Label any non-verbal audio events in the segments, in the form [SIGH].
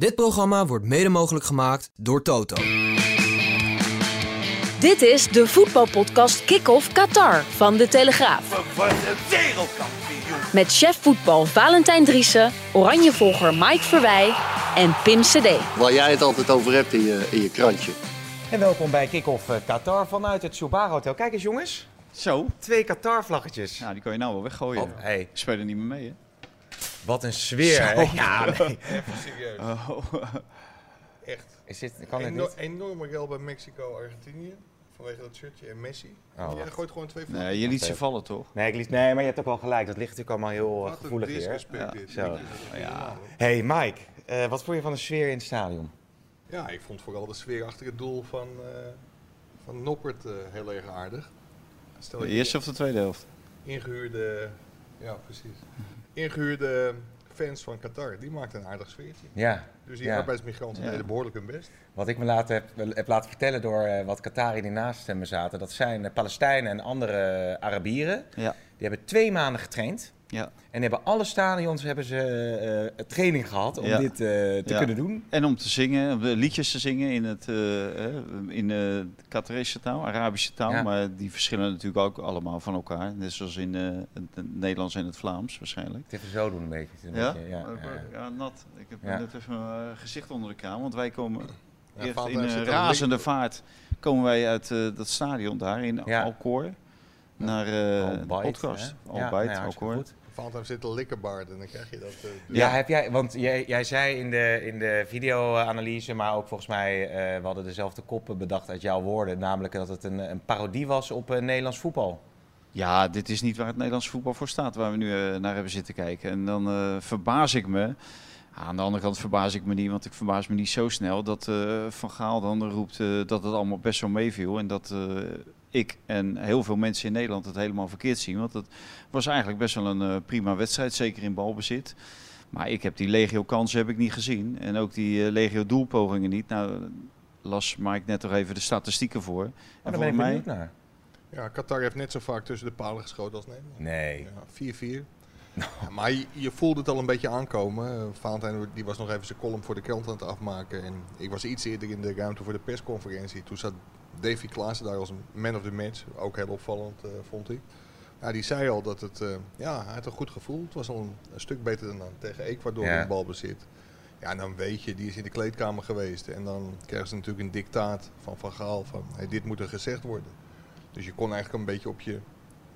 Dit programma wordt mede mogelijk gemaakt door Toto. Dit is de voetbalpodcast Kick-Off Qatar van De Telegraaf. Met chef voetbal Valentijn Driessen, oranjevolger Mike Verwij en Pim CD. Waar jij het altijd over hebt in je, in je krantje. En welkom bij Kick-Off eh, Qatar vanuit het Sobar Hotel. Kijk eens jongens, Zo, twee Qatar-vlaggetjes. nou die kan je nou wel weggooien. Oh, hey, Spelen niet meer mee, hè? Wat een sfeer. hè? Ja, nee. Even serieus. Oh. Echt. Is dit, kan het Eno- niet? enorme geld bij Mexico, Argentinië. Vanwege dat shirtje en Messi. Oh, Jij wacht. gooit gewoon twee vlaggen. Nee, je liet ze vallen, toch? Nee, ik liet, nee, maar je hebt ook wel gelijk. Dat ligt natuurlijk allemaal heel eh, gevoelig hier. Ja, dit. zo. Ja. Hey Mike, eh, wat vond je van de sfeer in het stadion? Ja, ik vond vooral de sfeer achter het doel van, eh, van Noppert eh, heel erg aardig. Stel De je eerste of de tweede helft? ingehuurde, ja precies, ingehuurde fans van Qatar, die maakten een aardig sfeertje. Ja, Dus die Ja. arbeidsmigranten Ja. deden behoorlijk hun best. wat ik me heb, heb laten vertellen door eh, wat Qatari die naast me zaten. Dat zijn eh, Palestijnen en andere Arabieren. Ja. Die hebben twee maanden getraind. Ja. En hebben alle stadions hebben ze eh, training gehad om Ja. dit eh, te Ja. kunnen doen. En om te zingen, liedjes te zingen in, het, eh, eh, in de Qatarese taal, Arabische taal. Ja. Maar die verschillen natuurlijk ook allemaal van elkaar. Net zoals in eh, het, Nederlands en het Vlaams waarschijnlijk. Het even zo doen een beetje. Een Ja? beetje- ja, ja. ja, nat. Ik heb Ja. net even mijn gezicht onder de kraan, want wij komen Ja, Eerst in razende vaart komen wij uit eh, dat stadion daar in Ja. Alcor naar eh de Al-Bayt, podcast. Al Ja, Bayt, nee, hartstikke Alcor. goed. Valentijn zit een likkerbaard en dan krijg je dat. eh, dus- Ja, heb jij, want jij, jij zei in de, in de video-analyse, maar ook volgens mij, eh, we hadden dezelfde koppen bedacht uit jouw woorden, namelijk dat het een, een parodie was op eh, Nederlands voetbal. Ja, dit is niet waar het Nederlands voetbal voor staat, waar we nu eh, naar hebben zitten kijken. En dan eh, verbaas ik me. Aan de andere kant verbaas ik me niet, want ik verbaas me niet zo snel dat eh, Van Gaal dan roept eh, dat het allemaal best wel meeviel. En dat eh, ik en heel veel mensen in Nederland het helemaal verkeerd zien. Want het was eigenlijk best wel een eh, prima wedstrijd, zeker in balbezit. Maar ik heb die legio kansen heb ik niet gezien. En ook die legio doelpogingen niet. Nou, las Mike net toch even de statistieken voor. En daar ben ik mij, naar. Ja, Qatar heeft net zo vaak tussen de palen geschoten als Nederland. Nee. Ja, 4-4. Ja, maar je, je voelde het al een beetje aankomen. Valentijn die was nog even zijn column voor de krant aan het afmaken. En ik was iets eerder in de ruimte voor de persconferentie. Toen zat Davy Klaassen daar als een man of the match. Ook heel opvallend, eh, vond ik. Ja, die zei al dat het... eh, ja, hij had een goed gevoel. Het was al een, een stuk beter dan tegen Ecuador Ja. in balbezit. Ja, en dan weet je, die is in de kleedkamer geweest. En dan krijgen ze natuurlijk een dictaat van Van Gaal van... Hey, dit moet er gezegd worden. Dus je kon eigenlijk een beetje op je...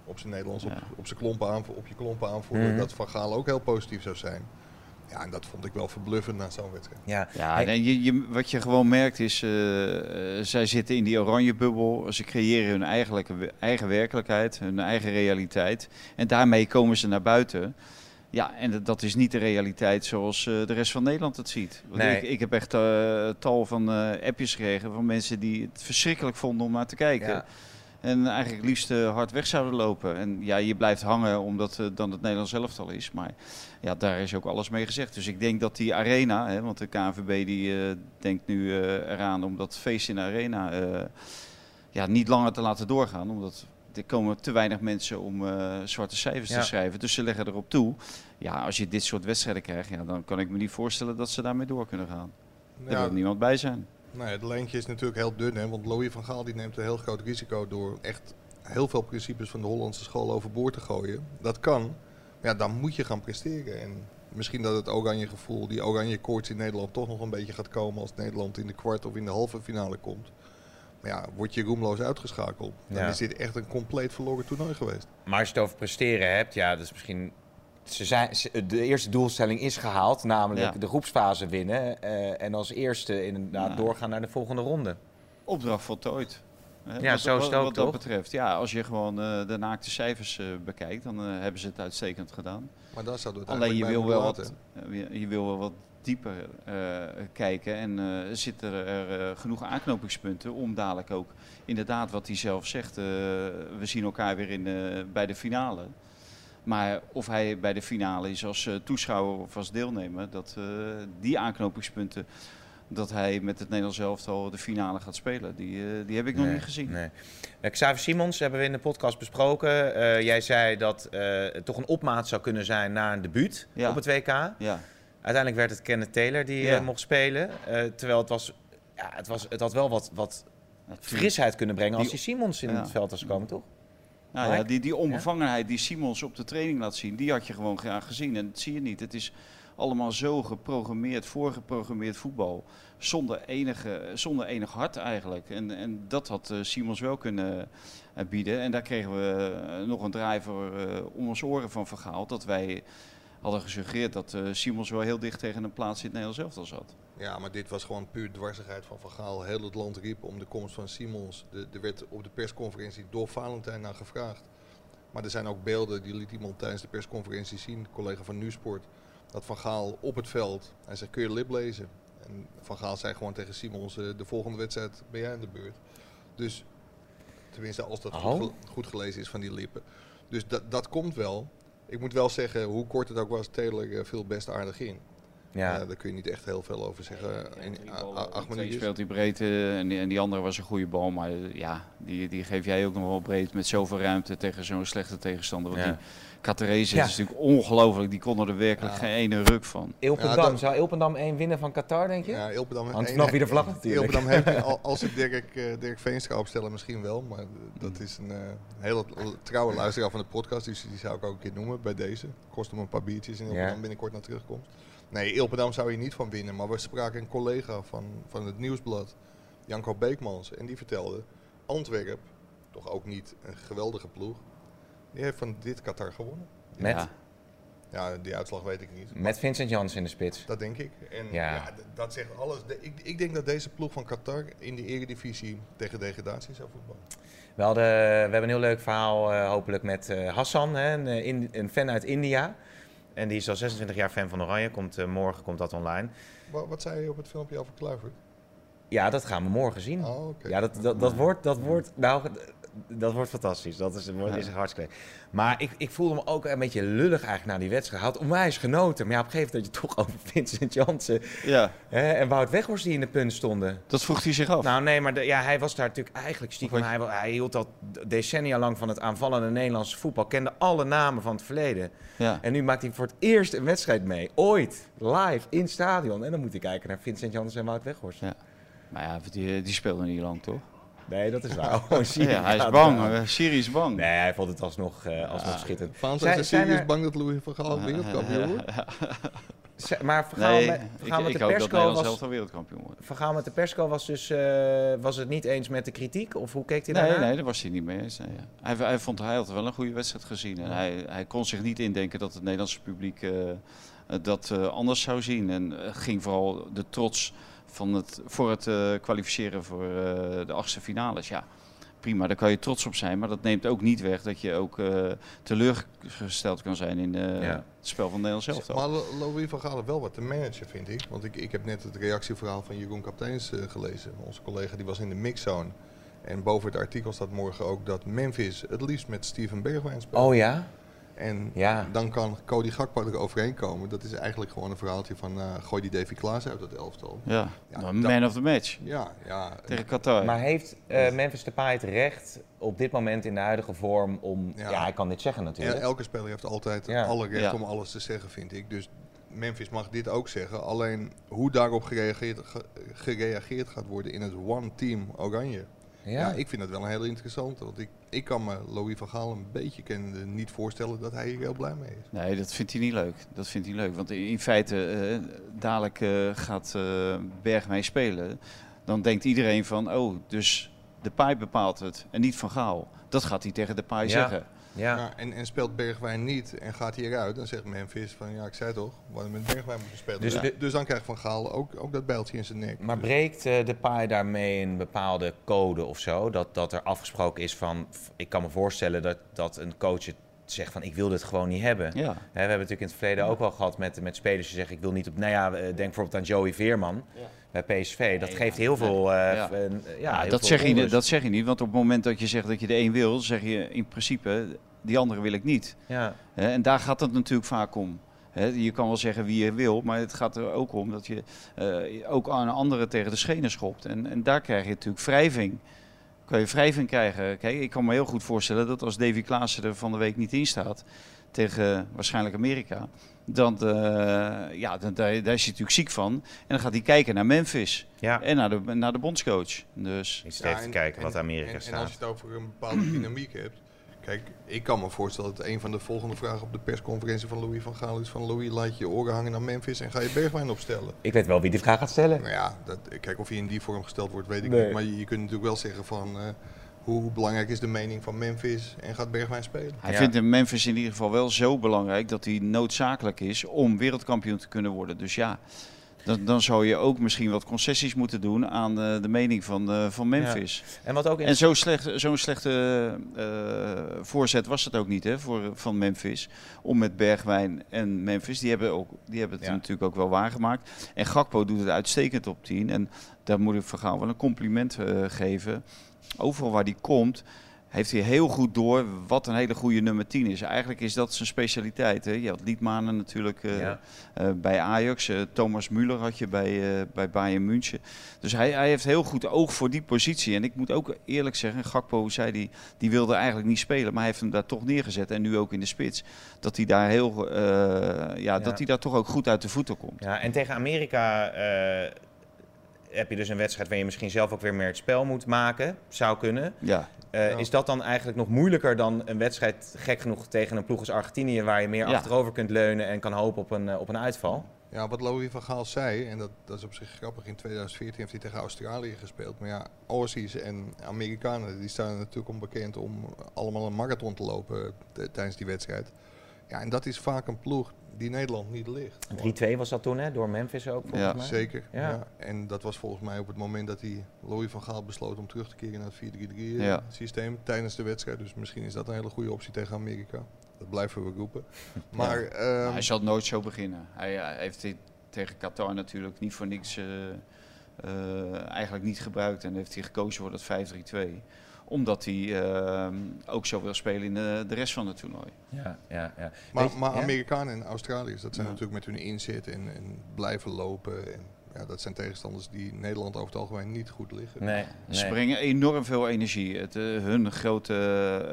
Op zijn Nederlands, op, Ja. op, zijn klompen aanvo- op je klompen aanvoelen Mhm. dat Van Gaal ook heel positief zou zijn. Ja, en dat vond ik wel verbluffend na zo'n wedstrijd. Ja, Ja, nee, je, je, wat je gewoon merkt is, eh, eh, zij zitten in die oranje bubbel. Ze creëren hun eigenlijke, eigen werkelijkheid, hun eigen realiteit. En daarmee komen ze naar buiten. Ja, en dat- dat is niet de realiteit zoals eh, de rest van Nederland het ziet. Want Nee. ik, ik heb echt eh, tal van eh, appjes gekregen van mensen die het verschrikkelijk vonden om naar te kijken. Ja. En eigenlijk liefst eh, hard weg zouden lopen. En ja, je blijft hangen omdat het dan het Nederlands elftal is. Maar ja, daar is ook alles mee gezegd. Dus ik denk dat die arena, hè, want de KNVB die eh, denkt nu eh, eraan om dat feest in de arena eh, ja, niet langer te laten doorgaan. Omdat er komen te weinig mensen om eh, zwarte cijfers Ja. te schrijven. Dus ze leggen erop toe. Ja, als je dit soort wedstrijden krijgt, ja, dan kan ik me niet voorstellen dat ze daarmee door kunnen gaan. Er Ja, wil niemand bij zijn. Nou ja, het lijntje is natuurlijk heel dun, hè, want Louis van Gaal die neemt een heel groot risico door echt heel veel principes van de Hollandse school overboord te gooien. Dat kan, maar ja, dan moet je gaan presteren. En misschien dat het oranje gevoel, die oranje koorts in Nederland toch nog een beetje gaat komen als Nederland in de kwart of in de halve finale komt. Maar ja, word je roemloos uitgeschakeld, dan Ja. is dit echt een compleet verloren toernooi geweest. Maar als je het over presteren hebt, ja, dat is misschien. Ze zijn, ze- de eerste doelstelling is gehaald, namelijk Ja. de groepsfase winnen. eh, en als eerste inderdaad Ja. doorgaan naar de volgende ronde. Opdracht voltooid. Hè, Ja, wat, zo is wat, het ook, wat dat toch? betreft. Ja, als je gewoon eh, de naakte cijfers eh, bekijkt, dan hebben ze het uitstekend gedaan. Maar daar zouden we het Alleen je wil wel wat, je, je wil wel wat dieper eh, kijken. En eh, zitten er genoeg aanknopingspunten om dadelijk ook inderdaad wat hij zelf zegt. eh, we zien elkaar weer in, eh, bij de finale. Maar of hij bij de finale is als eh, toeschouwer of als deelnemer, dat, eh, die aanknopingspunten, dat hij met het Nederlands elftal de finale gaat spelen, die, eh, die heb ik nog niet gezien. Nee. Xavier Simons hebben we in de podcast besproken. Jij zei dat het toch een opmaat zou kunnen zijn naar een debuut Ja. op het WK. Ja, Uiteindelijk werd het Kenneth Taylor die Ja. mocht spelen. Terwijl het was, ja, het was, het had wel wat, wat frisheid kunnen brengen als Die- Simons in het veld was gekomen, toch? Nou ja, die, die onbevangenheid die Simons op de training laat zien, die had je gewoon graag gezien. En dat zie je niet. Het is allemaal zo geprogrammeerd, voorgeprogrammeerd voetbal. Zonder, enige, zonder enig hart eigenlijk. En, en dat had eh, Simons wel kunnen eh, bieden. En daar kregen we eh, nog een draai voor eh, om ons oren van verhaal. Dat wij hadden gesuggereerd dat eh, Simons wel heel dicht tegen een plaats in het Nederlands elftal zat. Ja, maar dit was gewoon puur dwarsigheid van Van Gaal. Heel het land riep om de komst van Simons. De- Er werd op de persconferentie door Valentijn naar gevraagd. Maar er zijn ook beelden, die liet iemand tijdens de persconferentie zien, een collega van Nusport, dat Van Gaal op het veld, hij zei kun je lip lezen? En Van Gaal zei gewoon tegen Simons, eh, de volgende wedstrijd ben jij aan de beurt. Dus, tenminste als dat Oh. goed, goed gelezen is van die lippen. Dus dat, dat komt wel. Ik moet wel zeggen, hoe kort het ook was, Taylor eh, viel best aardig in. Ja. Ja, daar kun je niet echt heel veel over zeggen in a- a- acht Twee minuutjes. speelt hij breed eh, en, die, en die andere was een goede bal. Maar eh, ja, die, die geef jij ook nog wel breed met zoveel ruimte tegen zo'n slechte tegenstander. Want Ja. die Catarese Ja. is natuurlijk ongelooflijk. Die konden er werkelijk Ja. geen ene ruk van. Ilpendam, Ja, zou Ilpendam één winnen van Qatar, denk je? Ja, Ilpendam Hangt vanaf wie de vlag [LAUGHS] natuurlijk. Ilpendam heeft, [LAUGHS] al- als ik Dirk, eh, Dirk Veenstra opstellen, misschien wel. Maar eh, dat is een eh, hele trouwe luisteraar van de podcast. Dus die zou ik ook een keer noemen bij deze. Kost hem een paar biertjes en Ilpendam Ja. binnenkort naar terugkomt. Nee, Ilpendam zou je niet van winnen. Maar we spraken een collega van, van het Nieuwsblad, Janko Beekmans. En die vertelde, Antwerp, toch ook niet een geweldige ploeg. Die heeft van dit Qatar gewonnen. Met, Ja. Ja, die uitslag weet ik niet. met Vincent Jans in de spits. Dat denk ik. En Ja. dat zegt alles. De- ik, ik denk dat deze ploeg van Qatar in de eredivisie tegen degradatie zou voetballen. We, hadden, we hebben een heel leuk verhaal, eh, hopelijk met eh, Hassan, hè, een, eh, in- een fan uit India. En die is al 26 jaar fan van Oranje. Komt, eh, morgen komt dat online. Wat, wat zei je op het filmpje over Kluivert? Ja, dat gaan we morgen zien. Oh. Ja, dat, dat, dat, wordt, dat, wordt, nou, dat wordt fantastisch. Dat is, wordt, is hartstikke leuk. Maar ik, ik voelde me ook een beetje lullig eigenlijk na die wedstrijd. Had onwijs genoten. Maar ja, op een gegeven moment dat je toch [LAUGHS] over Vincent Jansen ja, hè, en Wout Weghorst die in de punt stonden. dat vroeg hij zich af. Nou nee, maar de- ja, hij was daar natuurlijk eigenlijk stiekem. Hij, hij hield al decennia lang van het aanvallende Nederlandse voetbal. Kende alle namen van het verleden. ja. En nu maakt hij voor het eerst een wedstrijd mee. Ooit. Live in stadion. En dan moet hij kijken naar Vincent Jansen en Wout Weghorst. Ja. Maar ja, die, die speelde niet lang, toch? Nee, dat is waar. Oh. [LAUGHS] Ja, hij is Ja, bang. ja. Siri is bang. Nee, hij vond het alsnog, eh alsnog schitterend. Frans Zijn- is er- bang dat Louis van Gaal wereldkampioen wordt? [LAUGHS] Maar Vergaal Nee, met, ik, Vergaal met ik de persco was, wereldkampioen wordt. Vergaal met de persco was dus eh, was het niet eens met de kritiek? Of hoe keek hij Nee, daarnaar? nee, daar was hij niet mee eens. Nee, ja. hij, hij vond hij had wel een goede wedstrijd gezien. En hij, hij kon zich niet indenken dat het Nederlandse publiek eh, dat eh, anders zou zien. En ging vooral de trots van het, voor het eh, kwalificeren voor eh, de achtste finales. Ja, prima, daar kan je trots op zijn. Maar dat neemt ook niet weg dat je ook eh, teleurgesteld kan zijn in eh, Ja. het spel van Nederland zelf. Maar Lo- Louis van Gaal heeft wel wat te managen, vind ik. Want ik, ik heb net het reactieverhaal van Jeroen Kapteins eh, gelezen. Onze collega die was in de mixzone. En boven het artikel staat morgen ook dat Memphis het liefst met Steven Bergwijn speelt. Oh ja? En Ja. dan kan Cody Gakpo er overheen komen. Dat is eigenlijk gewoon een verhaaltje van eh, gooi die Davy Klaas uit het elftal. Ja, Ja, Nou, dat- man of the match Ja, ja. tegen Qatar. Maar heeft eh, Memphis Depay het recht op dit moment in de huidige vorm om... Ja, Ja. hij kan dit zeggen Ja, natuurlijk. elke speler heeft altijd Ja. alle recht Ja. om alles te zeggen, vind ik. Dus Memphis mag dit ook zeggen. Alleen hoe daarop gereageerd, ge- gereageerd gaat worden in het One Team Oranje. Ja. ik vind dat wel een heel interessant. Want ik, ik kan me Louis van Gaal een beetje kennende niet voorstellen dat hij hier heel blij mee is. Nee, dat vindt hij niet leuk. Dat vindt hij leuk. Want in in feite, eh, dadelijk eh, gaat eh Bergwijn spelen. Dan denkt iedereen van, oh, dus de paai bepaalt het en niet Van Gaal. Dat gaat hij tegen de paai Ja. zeggen. Ja. Ja, en, en speelt Bergwijn niet en gaat hij eruit, dan zegt Memphis van ja, ik zei toch, we hadden met Bergwijn moeten spelen. Dus Dus, de- dus dan krijgt Van Gaal ook, ook dat bijltje in zijn nek. Maar Dus- breekt eh, de paai daarmee een bepaalde code of zo? Dat, dat er afgesproken is van... Ik kan me voorstellen dat, dat een coach het zegt van ik wil dit gewoon niet hebben. Ja. Hè, we hebben natuurlijk in het verleden ook wel gehad met, met spelers die zeggen ik wil niet op... Nou ja, denk bijvoorbeeld aan Joey Veerman bij PSV. Dat geeft heel veel... eh, Ja. heel dat, veel zeg je, onrust. dat zeg je niet, want op het moment dat je zegt dat je de een wil, zeg je in principe, die andere wil ik niet. Ja. Hè, en daar gaat het natuurlijk vaak om. Hè, je kan wel zeggen wie je wil, maar het gaat er ook om dat je eh, ook aan anderen tegen de schenen schopt. En, en daar krijg je natuurlijk wrijving. Kan je wrijving krijgen. Kijk, ik kan me heel goed voorstellen dat als Davy Klaassen er van de week niet in staat, tegen eh, waarschijnlijk Amerika, dan, eh, ja, dan, daar, daar is hij natuurlijk ziek van. En dan gaat hij kijken naar Memphis ja. en naar de, naar de bondscoach. Dus Ik zit even kijken en- wat Amerika en, En staat. als je het over een bepaalde dynamiek hebt. Kijk, ik kan me voorstellen dat een van de volgende vragen op de persconferentie van Louis van Gaal is van Louis, laat je je oren hangen naar Memphis en ga je Bergwijn opstellen. Ik weet wel wie die vraag gaat stellen. Nou ja, dat, kijk of hij in die vorm gesteld wordt, weet ik Nee. niet. Maar je, je kunt natuurlijk wel zeggen van eh, hoe belangrijk is de mening van Memphis en gaat Bergwijn spelen. Hij Ja. vindt in Memphis in ieder geval wel zo belangrijk dat hij noodzakelijk is om wereldkampioen te kunnen worden. Dus ja, dan, dan zou je ook misschien wat concessies moeten doen aan eh, de mening van, eh, van Memphis. En wat ook in En zo'n slecht, zo'n slechte eh, voorzet was het ook niet hè, voor, van Memphis. Om met Bergwijn en Memphis, die hebben, ook, die hebben het Ja. natuurlijk ook wel waargemaakt. En Gakpo doet het uitstekend op 10. En daar moet ik Van Gaal wel een compliment geven. Overal waar die komt, heeft hij heel goed door wat een hele goede nummer 10 is. Eigenlijk is dat zijn specialiteit. Hè. Je had Liedmanen natuurlijk eh, Ja. eh, bij Ajax. eh, Thomas Müller had je bij, bij Bayern München. Dus hij, hij heeft heel goed oog voor die positie. En ik moet ook eerlijk zeggen, Gakpo zei die, die wilde eigenlijk niet spelen, maar hij heeft hem daar toch neergezet. En nu ook in de spits. Dat hij daar heel, ja, dat hij daar toch ook goed uit de voeten komt. Ja, en tegen Amerika heb je dus een wedstrijd waar je misschien zelf ook weer meer het spel moet maken. Zou kunnen. Ja, Eh, Ja. Is dat dan eigenlijk nog moeilijker dan een wedstrijd, gek genoeg, tegen een ploeg als Argentinië, waar je meer Ja. achterover kunt leunen en kan hopen op een, eh, op een uitval? Ja, wat Louis van Gaal zei, en dat, dat is op zich grappig, in 2014 heeft hij tegen Australië gespeeld. Maar ja, Aussies en Amerikanen, die staan er natuurlijk onbekend om allemaal een marathon te lopen t- tijdens die wedstrijd. Ja, en dat is vaak een ploeg die Nederland niet ligt. 3-2 was dat toen, hè? Door Memphis ook, volgens Ja. mij. Zeker. Ja. Ja. En dat was volgens mij op het moment dat hij Louis van Gaal besloot om terug te keren naar het 4-3-3 Ja. systeem tijdens de wedstrijd. Dus misschien is dat een hele goede optie tegen Amerika. Dat blijven we roepen. [LAUGHS] Maar ehm, Maar hij zal nooit zo beginnen. Hij, hij heeft dit tegen Qatar natuurlijk niet voor niks eh, eh, eigenlijk niet gebruikt. En heeft hij gekozen voor dat 5-3-2. Omdat hij eh, ook zo wil spelen in de, de rest van het toernooi. Ja, ja, ja. Maar, je- maar ja? Amerikanen en Australiërs, dat zijn Ja. natuurlijk met hun inzet en, en blijven lopen. En, ja, dat zijn tegenstanders die Nederland over het algemeen niet goed liggen. Nee, Ze brengen enorm veel energie. Het, eh, hun grote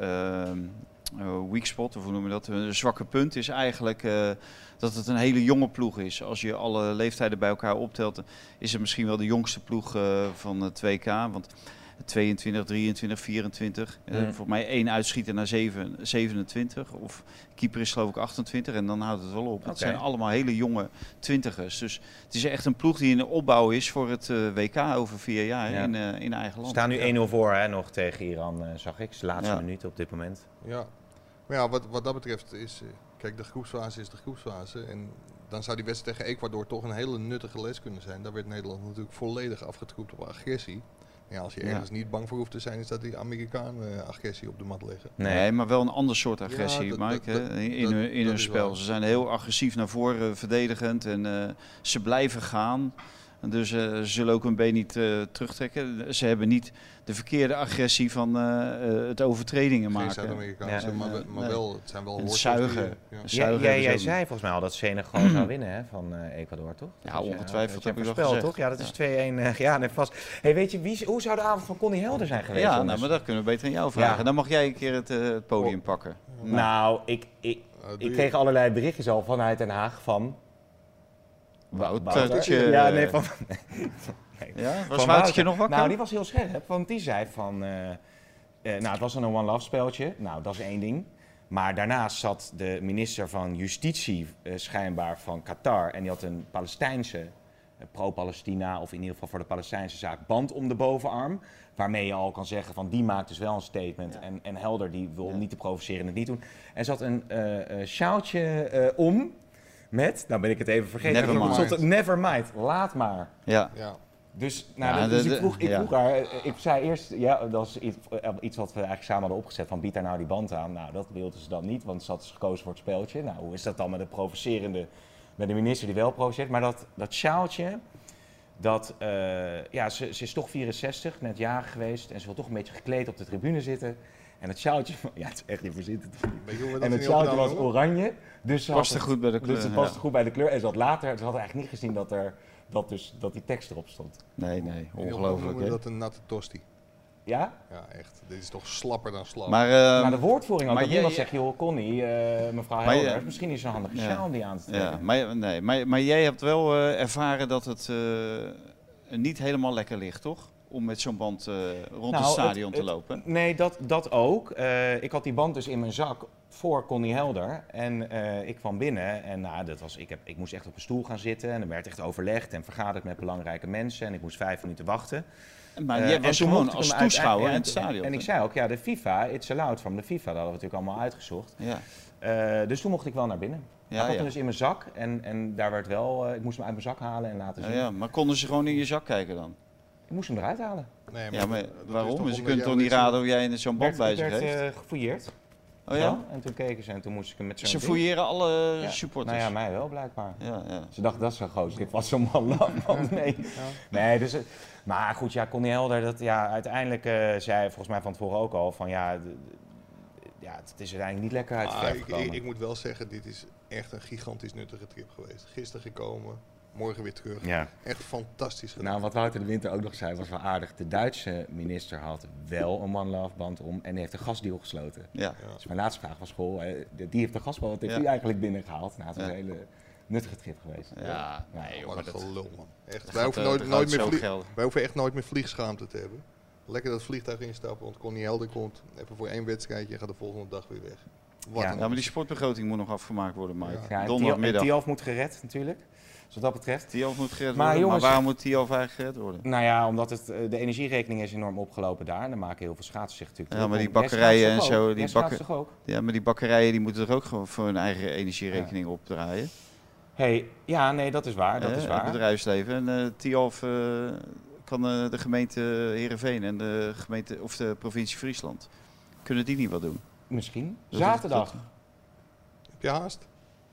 eh, weak spot, of hoe noem je dat? Hun zwakke punt is eigenlijk eh, dat het een hele jonge ploeg is. Als je alle leeftijden bij elkaar optelt, is het misschien wel de jongste ploeg eh, van het 2K. Want 22, 23, 24. eh, Mm. Volgens mij één uitschieter naar 7, 27. Of keeper is geloof ik 28 en dan houdt het wel op. Het Oké. zijn allemaal hele jonge twintigers. Dus het is echt een ploeg die in de opbouw is voor het eh, WK over vier jaar Ja. in, eh, in eigen We land. staan nu Ja. 1-0 voor, hè, nog tegen Iran, eh, zag ik. Het de laatste Ja. minuut op dit moment. Ja. Maar ja, wat, wat dat betreft is, kijk, de groepsfase is de groepsfase. En dan zou die wedstrijd tegen Ecuador toch een hele nuttige les kunnen zijn. Daar werd Nederland natuurlijk volledig afgetroept op agressie. Ja, als je Ja. ergens niet bang voor hoeft te zijn, is dat die Amerikanen eh, agressie op de mat leggen. Nee. Maar wel een ander soort Ja, agressie, dat- Mike, dat- in, dat- hun, in dat hun spel. waar. Ze zijn heel agressief naar voren, verdedigend en eh, ze blijven gaan. Dus eh, ze zullen ook hun been niet eh, terugtrekken. Ze hebben niet de verkeerde agressie van eh, eh, het overtredingen Geen maken. Zuid-Amerikaanse, Ja. maar, maar wel, het zijn wel die, zuigen. ja. Zuigen jij, zei volgens mij al dat Senegal zou [CLEARS THROAT] winnen hè, van Ecuador, toch? Ja, ongetwijfeld heb ik dat voorspeld, gezegd. toch? Ja, dat is 2-1. eh, ja, nee, vast. Hey, weet je, wie, hoe zou de avond van Connie Helder zijn geweest? Ja, nou, maar dat kunnen we beter aan jou vragen. Ja. Dan mag jij een keer het podium pakken. Nou, ik, ik, ik kreeg allerlei berichtjes al vanuit Den Haag van... Woutertje. Ja, nee, van... [LAUGHS] Ja, was Woutertje Wouter. nog wakker? Nou, die was heel scherp, want die zei van... eh, eh, nou, het was dan een one-love speltje. Nou, dat is één ding. Maar daarnaast zat de minister van Justitie eh, schijnbaar van Qatar. En die had een Palestijnse, eh, pro-Palestina, of in ieder geval voor de Palestijnse zaak, band om de bovenarm. Waarmee je al kan zeggen van die maakt dus wel een statement. En, en Helder die wil om niet te provoceren het niet doen. En zat een eh eh, sjaaltje eh, om met, nou ben ik het even vergeten. Never Er mind. stond Never mind, laat maar. Ja, Ja. Dus, nou, Ja, dat- dus de- ik, vroeg, ik ja. vroeg haar, eh, ik zei eerst, ja, dat was iets, eh, iets wat we eigenlijk samen hadden opgezet, van bied daar nou die band aan. Nou, dat wilde ze dan niet, want ze had gekozen voor het speeltje. Nou, hoe is dat dan met de provocerende, met de minister die wel provoceert? Maar dat, dat sjaaltje, dat, eh, ja, ze, ze is toch 64, net jarig geweest en ze wil toch een beetje gekleed op de tribune zitten. En het sjaaltje, [LAUGHS] ja, het is echt niet En het sjaaltje was oranje, dus ze had Paste het- goed bij de kleur. dus het paste ja. goed bij de kleur. En ze had later, ze had eigenlijk niet gezien dat, er, dat, dus, dat die tekst erop stond. Nee, nee, ongelooflijk. hè. dat een natte tosti. Ja? Ja, echt. Dit is toch slapper dan slap. Maar, eh, maar de woordvoering ook. maar zegt, joh, Connie, eh, mevrouw je- Helder, misschien is een handige Ja. sjaal om die aan te trekken. ja, maar, nee, maar, maar jij hebt wel eh, ervaren dat het eh, niet helemaal lekker ligt, toch? Om met zo'n band eh, rond Nou, het stadion het- te het- lopen. Nee, dat, dat ook. Eh, ik had die band dus in mijn zak voor Connie Helder. En eh, ik kwam binnen en nou, dat was, ik, heb, ik moest echt op een stoel gaan zitten. En er werd echt overlegd en vergaderd met belangrijke mensen. En ik moest vijf minuten wachten. Maar jij en was gewoon ik als toeschouwer in het stadion. En ik zei ook, ja, de FIFA, it's allowed from de FIFA. Dat hadden we natuurlijk allemaal uitgezocht. Ja, dus toen mocht ik wel naar binnen. ik ja, had ja. hem dus in mijn zak en, en daar werd wel, ik moest hem uit mijn zak halen en laten Ja, zien. ja, maar konden ze gewoon in je zak kijken dan? Ik moest hem eruit halen. Nee, Ja, maar dat is waarom? Ze omdat kunnen jij toch niet raden hoe jij in zo'n band bij Ik zich werd heeft? eh, gefouilleerd. Oh ja? En toen keken ze en toen moest ik hem met zo'n Ze fouilleren alle Ja. supporters. Nou ja, mij wel blijkbaar. ja, ja. Ze dachten, dat is zo groot. Dit was zo'n man lang. [LAUGHS] Nee. nee dus, het- maar goed, ja, Connie Helder, dat, ja, uiteindelijk eh, zei volgens mij van tevoren ook al van ja, ja het is uiteindelijk niet lekker uit de Ah, ik, ik, ik moet wel zeggen, dit is echt een gigantisch nuttige trip geweest. Gisteren gekomen, morgen weer terug. ja. Echt fantastisch gedaan. Nou, wat Wouter de Winter ook nog zei, was wel aardig. De Duitse minister had wel een One Love band om en die heeft een gasdeal gesloten. ja. Ja. Dus mijn laatste vraag was, goh, eh, die heeft de gasband, wat heeft Ja. die eigenlijk binnengehaald? Nou, het was Ja. een hele nuttige trip geweest. Ja, Ja, nee, joh, Wat maar een dat, gelul, man. Echt. dat Wij hoeven eh, nooit, nooit meer wij hoeven echt nooit meer vliegschaamte te hebben. Lekker dat vliegtuig instappen, want Connie Helder komt even voor één wedstrijdje en gaat de volgende dag weer weg. Wat Ja. maar die sportbegroting moet nog afgemaakt worden, Mike. Ja. En Donderdagmiddag. Tialf moet gered natuurlijk. Dus wat dat betreft. Tialf moet gered Maar worden. jongens- maar waarom moet Tialf eigenlijk gered worden? Nou ja, omdat het, eh, de energierekening is enorm opgelopen daar. En dan maken heel veel schaatsers zich natuurlijk Ja, maar die bakkerijen en zo, die bakken- toch ook? Ja, maar die bakkerijen die moeten er ook gewoon voor hun eigen energierekening opdraaien. Hey, ja, nee, dat is waar. Dat is Het waar. bedrijfsleven. En eh Tialf eh, kan eh, de gemeente Heerenveen en de gemeente of de provincie Friesland. Kunnen die niet wat doen? Misschien. Dat Zaterdag. Heb je haast?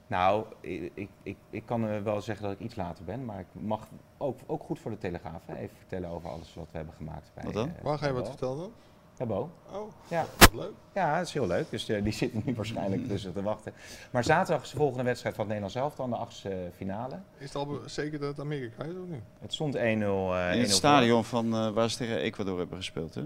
Nou, ik, ik, ik, kan wel zeggen dat ik iets later ben, maar ik mag ook, ook goed voor de Telegraaf hè, even vertellen over alles wat we hebben gemaakt. Bij, Wat dan? eh, Waar ga je wat vertellen dan? Bij Bo. Oh, Ja. wat leuk. ja, dat is heel leuk. Dus eh, die zitten nu [LAUGHS] waarschijnlijk tussen te wachten. Maar zaterdag is de volgende wedstrijd van het Nederlands elftal, de achtste eh, finale. Is het al zeker dat het Amerika is of nu? Het stond 1-0. eh, 1-0 In het stadion van eh, waar ze tegen Ecuador hebben gespeeld. Hè?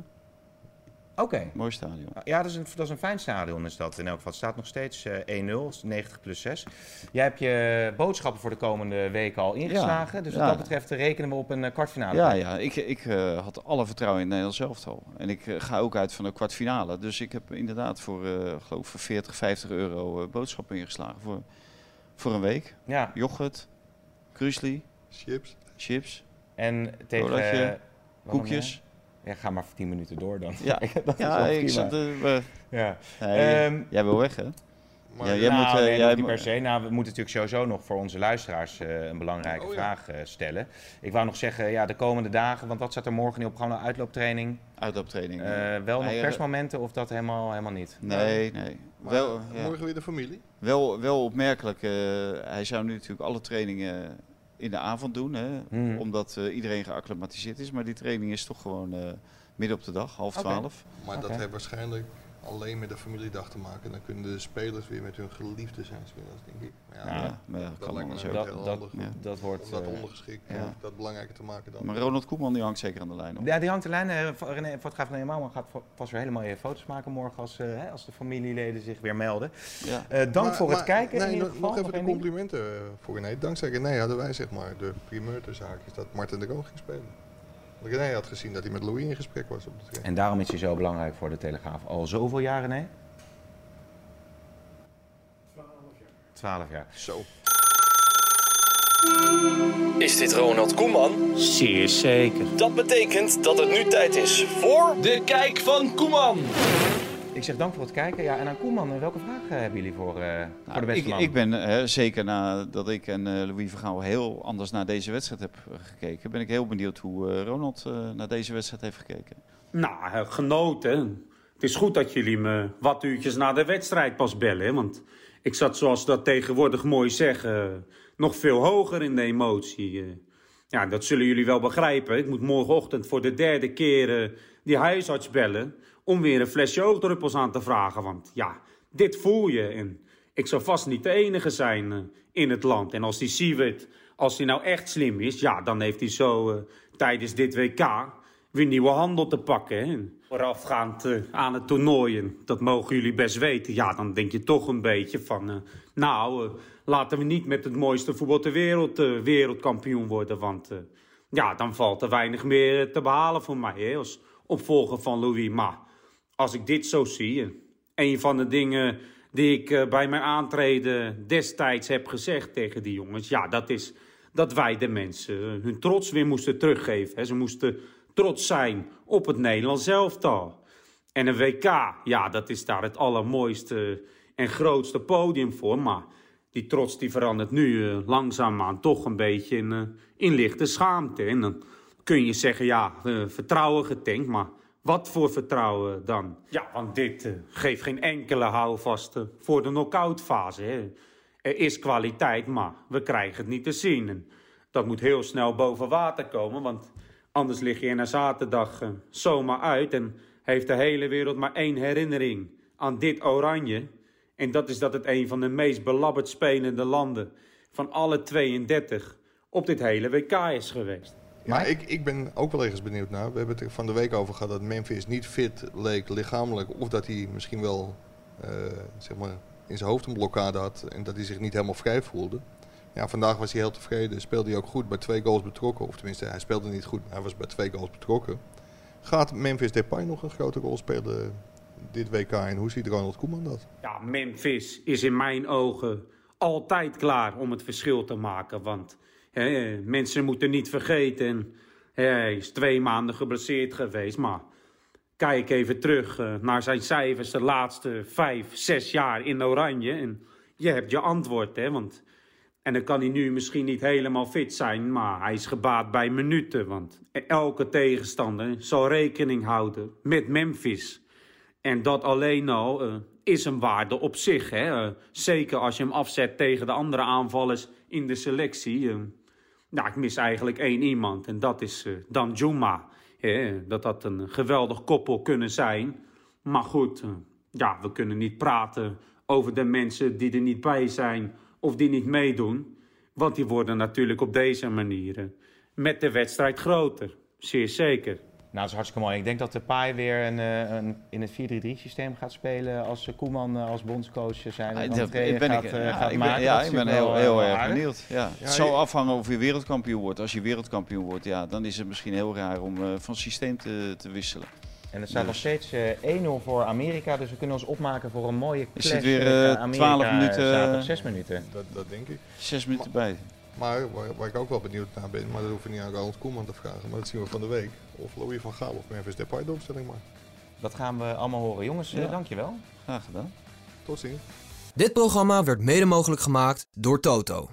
Oké. Mooi stadion. Ja, dat is, een, dat is een fijn stadion is dat in elk geval. Het staat nog steeds eh 1-0, 90 plus 6. Jij hebt je boodschappen voor de komende weken al ingeslagen. dus wat ja. dat betreft eh, rekenen we op een eh, kwartfinale. Ja, ja ik, ik eh, had alle vertrouwen in het Nederlands elftal. En ik eh, ga ook uit van de kwartfinale. Dus ik heb inderdaad voor, eh geloof ik, 40, 50 euro eh, boodschappen ingeslagen voor, voor een week. Ja, Yoghurt, krusli, Chips? chips, en tegen... Eh, koekjes. Ja, ga maar voor 10 minuten door dan. Ja, [LAUGHS] dat ik zat... eh, we- Ja. nee, Ehm, jij wil weg, hè? Maar Ja, jij nou, moet, eh, nee, jij niet moet- per se. Nou, we moeten natuurlijk sowieso nog voor onze luisteraars eh, een belangrijke Oh, vraag eh, stellen. Ik wou nog zeggen, ja, de komende dagen, want wat staat er morgen in op gewoon een uitlooptraining? Uitlooptraining. Eh, wel nog persmomenten of dat helemaal, helemaal niet? Nee, nee. Maar Wel, ja. morgen weer de familie? Wel, wel opmerkelijk. eh, hij zou nu natuurlijk alle trainingen in de avond doen. Hè, Hmm. Omdat eh, iedereen geacclimatiseerd is. Maar die training is toch gewoon eh, midden op de dag, half twaalf. Maar dat heeft waarschijnlijk alleen met de familiedag te maken. Dan kunnen de spelers weer met hun geliefde zijn spelers, denk ik. Maar ja, maar dat lijkt me heel Dat, dat, handig. Ja. dat wordt... om dat eh, ondergeschikt, ja. dat belangrijker te maken dan. Maar Ronald Koeman die hangt zeker aan de lijn. Hoor. Ja, die hangt de lijn. eh, van René, fotograaf René Mouwman gaat vast weer hele mooie foto's maken morgen als, eh, hè, als de familieleden zich weer melden. Ja. Eh, dank Maar- voor het kijken Nee, in ieder nog- geval. nog even Nog de complimenten voor René. Dankzij René hadden wij zeg maar de primeur ter zaak is dat Martin de Roon ging spelen. René had gezien dat hij met Louis in gesprek was op de training. En daarom is hij zo belangrijk voor de Telegraaf. Al zoveel jaren, nee? 12 jaar. Zo. Is dit Ronald Koeman? Zeer zeker. Dat betekent dat het nu tijd is voor... De kijk van Koeman. Ik zeg dank voor het kijken. Ja, en aan Koeman, welke vragen hebben jullie voor, uh, voor de Nou, beste ik, man? ik ben uh, zeker nadat ik en uh, Louis Vergaal heel anders naar deze wedstrijd heb gekeken, ben ik heel benieuwd hoe Ronald naar deze wedstrijd heeft gekeken. Nou, genoten. Het is goed dat jullie me wat uurtjes na de wedstrijd pas bellen. Want ik zat, zoals dat tegenwoordig mooi zeggen, nog veel hoger in de emotie. Ja, dat zullen jullie wel begrijpen. Ik moet morgenochtend voor de derde keer die huisarts bellen om weer een flesje oogdruppels aan te vragen. Want ja, dit voel je. En ik zal vast niet de enige zijn uh, in het land. En als die Siewert, als hij nou echt slim is, ja, dan heeft hij zo uh, tijdens dit WK weer nieuwe handel te pakken. Voorafgaand uh, aan het toernooi, dat mogen jullie best weten. Ja, dan denk je toch een beetje van, nou, laten we niet met het mooiste voetbal ter wereld wereldkampioen worden. Want ja, dan valt er weinig meer te behalen voor mij als opvolger van Louis. Maar als ik dit zo zie, een van de dingen die ik uh, bij mijn aantreden destijds heb gezegd tegen die jongens, ja, dat is dat wij de mensen hun trots weer moesten teruggeven. Ze moesten trots zijn op het Nederlands elftal. En een WK, ja, dat is daar het allermooiste en grootste podium voor. Maar die trots die verandert nu uh, langzaamaan toch een beetje in, uh, in lichte schaamte. En dan kun je zeggen, ja, vertrouwen getankt, maar wat voor vertrouwen dan? Ja, want dit uh, geeft geen enkele houvast uh, voor de knock-out fase. Hè. Er is kwaliteit, maar we krijgen het niet te zien. En dat moet heel snel boven water komen, want anders lig je na zaterdag uh, zomaar uit... en heeft de hele wereld maar één herinnering aan dit oranje. En dat is dat het een van de meest belabberd spelende landen van alle 32 op dit hele WK is geweest. Ja, ik, ik ben ook wel ergens benieuwd naar. We hebben het er van de week over gehad dat Memphis niet fit leek lichamelijk. Of dat hij misschien wel uh, zeg maar in zijn hoofd een blokkade had en dat hij zich niet helemaal vrij voelde. Ja, vandaag was hij heel tevreden. Speelde hij ook goed bij twee goals betrokken. Of tenminste, hij speelde niet goed, maar hij was bij twee goals betrokken. Gaat Memphis Depay nog een grote rol spelen dit WK en hoe ziet Ronald Koeman dat? Ja, Memphis is in mijn ogen altijd klaar om het verschil te maken. Want Mensen moeten niet vergeten. Hij is twee maanden geblesseerd geweest. Maar kijk even terug uh, naar zijn cijfers de laatste vijf, zes jaar in Oranje. En je hebt je antwoord. Hè, want, en dan kan hij nu misschien niet helemaal fit zijn. Maar hij is gebaat bij minuten. Want elke tegenstander zal rekening houden met Memphis. En dat alleen al uh, is een waarde op zich. Hè? Uh, zeker als je hem afzet tegen de andere aanvallers in de selectie. Nou, ik mis eigenlijk één iemand en dat is Dan Juma. He, dat had een geweldig koppel kunnen zijn. Maar goed, uh, ja, we kunnen niet praten over de mensen die er niet bij zijn of die niet meedoen. Want die worden natuurlijk op deze manier met de wedstrijd groter. Zeer zeker. Nou, dat is hartstikke mooi. Ik denk dat de Pai weer een, een, in het 4-3-3 systeem gaat spelen als Koeman als bondscoach zijn. Dat ben gaat, ik, ja, gaat ik maken. ben, ja, ik ben heel, heel erg benieuwd. Ja. Ja, het zal je- afhangen of je wereldkampioen wordt. Als je wereldkampioen wordt, ja, dan is het misschien heel raar om uh, van systeem te, te wisselen. En het staat nog Dus. steeds uh, 1-0 voor Amerika, dus we kunnen ons opmaken voor een mooie Is clash het weer, tegen uh, Amerika, 12 minuten, zaterdag 6 minuten. Dat, dat denk ik. Zes minuten bij. Maar waar, waar ik ook wel benieuwd naar ben, maar dat hoeven we niet aan Ronald Koeman te vragen, maar dat zien we van de week. Of Louis van Gaal of Memphis Depay de opstelling maar. Dat gaan we allemaal horen. Jongens, ja. Ja. dankjewel. Graag gedaan. Tot ziens. Dit programma werd mede mogelijk gemaakt door Toto.